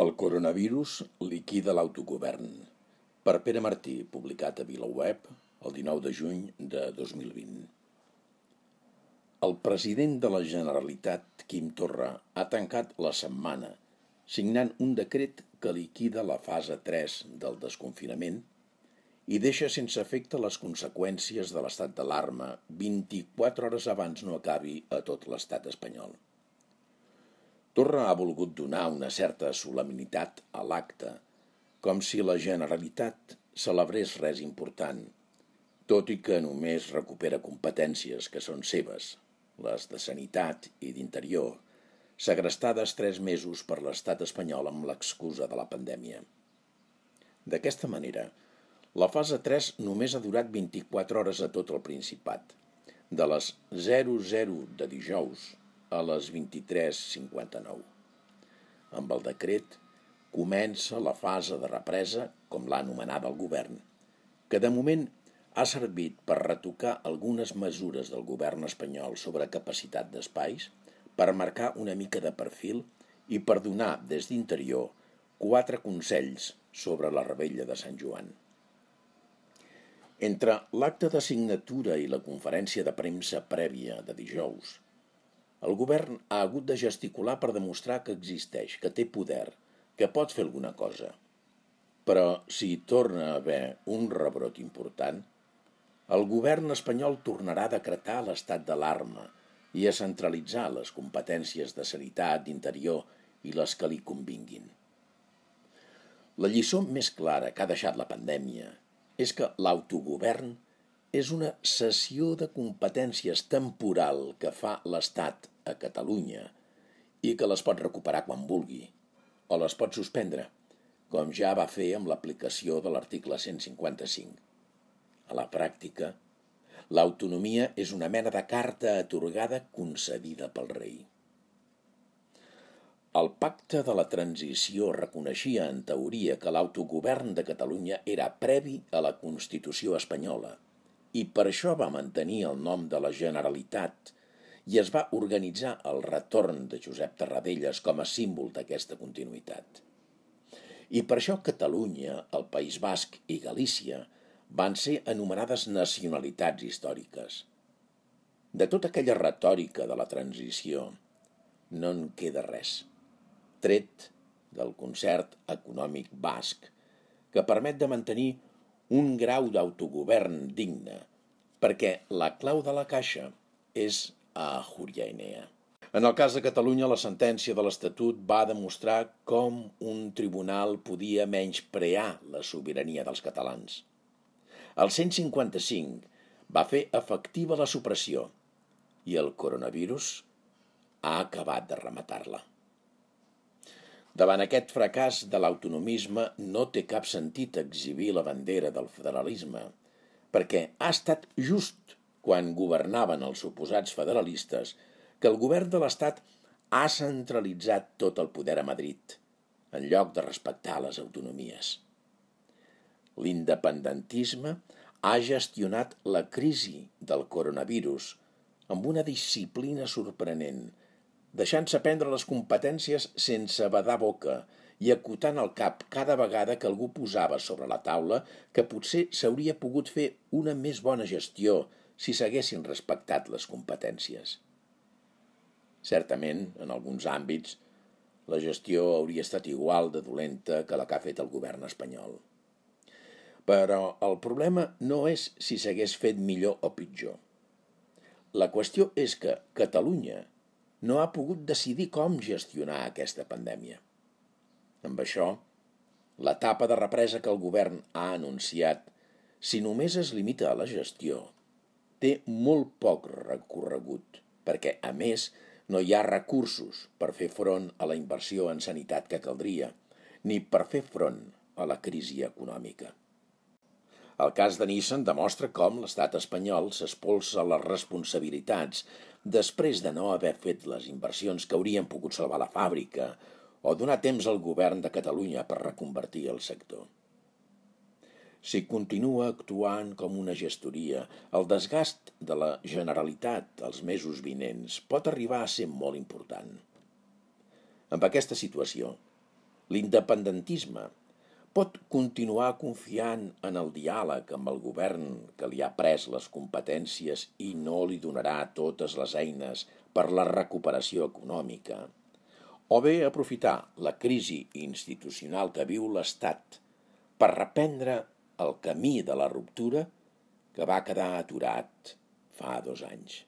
El coronavirus liquida l'autogovern. Per Pere Martí, publicat a VilaWeb el dinou de juny de dos mil vint. El president de la Generalitat, Quim Torra, ha tancat la setmana signant un decret que liquida la fase 3 del desconfinament i deixa sense efecte les conseqüències de l'estat d'alarma 24 hores abans no acabi a tot l'estat espanyol. Torra ha volgut donar una certa solemnitat a l'acte, com si la Generalitat celebrés res important, tot i que només recupera competències que són seves, les de sanitat i d'interior, segrestades tres mesos per l'estat espanyol amb l'excusa de la pandèmia. D'aquesta manera, la fase 3 només ha durat 24 hores a tot el Principat, de les 00 de dijous a les 23.59. Amb el decret comença la fase de represa, com l'ha anomenada el govern, que de moment ha servit per retocar algunes mesures del govern espanyol sobre capacitat d'espais, per marcar una mica de perfil i per donar des d'interior quatre consells sobre la rebella de Sant Joan. Entre l'acte de signatura i la conferència de premsa prèvia de dijous, el govern ha hagut de gesticular per demostrar que existeix, que té poder, que pot fer alguna cosa. Però si hi torna a haver un rebrot important, el govern espanyol tornarà a decretar l'estat d'alarma i a centralitzar les competències de sanitat, d'interior i les que li convinguin. La lliçó més clara que ha deixat la pandèmia és que l'autogovern és una cessió de competències temporal que fa l'Estat a Catalunya i que les pot recuperar quan vulgui, o les pot suspendre, com ja va fer amb l'aplicació de l'article 155. A la pràctica, l'autonomia és una mena de carta atorgada concedida pel rei. El pacte de la transició reconeixia en teoria que l'autogovern de Catalunya era previ a la Constitució espanyola – i per això va mantenir el nom de la Generalitat i es va organitzar el retorn de Josep Tarradellas com a símbol d'aquesta continuïtat. I per això Catalunya, el País Basc i Galícia van ser anomenades nacionalitats històriques. De tota aquella retòrica de la transició no en queda res, tret del concert econòmic basc, que permet de mantenir un grau d'autogovern digne, perquè la clau de la caixa és a Enea. En el cas de Catalunya, la sentència de l'Estatut va demostrar com un tribunal podia menysprear la sobirania dels catalans. El 155 va fer efectiva la supressió i el coronavirus ha acabat de rematar-la. Davant aquest fracàs de l'autonomisme no té cap sentit exhibir la bandera del federalisme, perquè ha estat just quan governaven els suposats federalistes que el govern de l'Estat ha centralitzat tot el poder a Madrid, en lloc de respectar les autonomies. L'independentisme ha gestionat la crisi del coronavirus amb una disciplina sorprenent – deixant-se prendre les competències sense badar boca i acotant el cap cada vegada que algú posava sobre la taula que potser s'hauria pogut fer una més bona gestió si s'haguessin respectat les competències. Certament, en alguns àmbits, la gestió hauria estat igual de dolenta que la que ha fet el govern espanyol. Però el problema no és si s'hagués fet millor o pitjor. La qüestió és que Catalunya no ha pogut decidir com gestionar aquesta pandèmia. Amb això, l'etapa de represa que el govern ha anunciat, si només es limita a la gestió, té molt poc recorregut, perquè, a més, no hi ha recursos per fer front a la inversió en sanitat que caldria, ni per fer front a la crisi econòmica. El cas de Nissan demostra com l'estat espanyol s'espolsa les responsabilitats després de no haver fet les inversions que haurien pogut salvar la fàbrica o donar temps al govern de Catalunya per reconvertir el sector. Si continua actuant com una gestoria, el desgast de la Generalitat els mesos vinents pot arribar a ser molt important. Amb aquesta situació, L'independentisme pot continuar confiant en el diàleg amb el govern que li ha pres les competències i no li donarà totes les eines per la recuperació econòmica, o bé aprofitar la crisi institucional que viu l'Estat per reprendre el camí de la ruptura que va quedar aturat fa dos anys.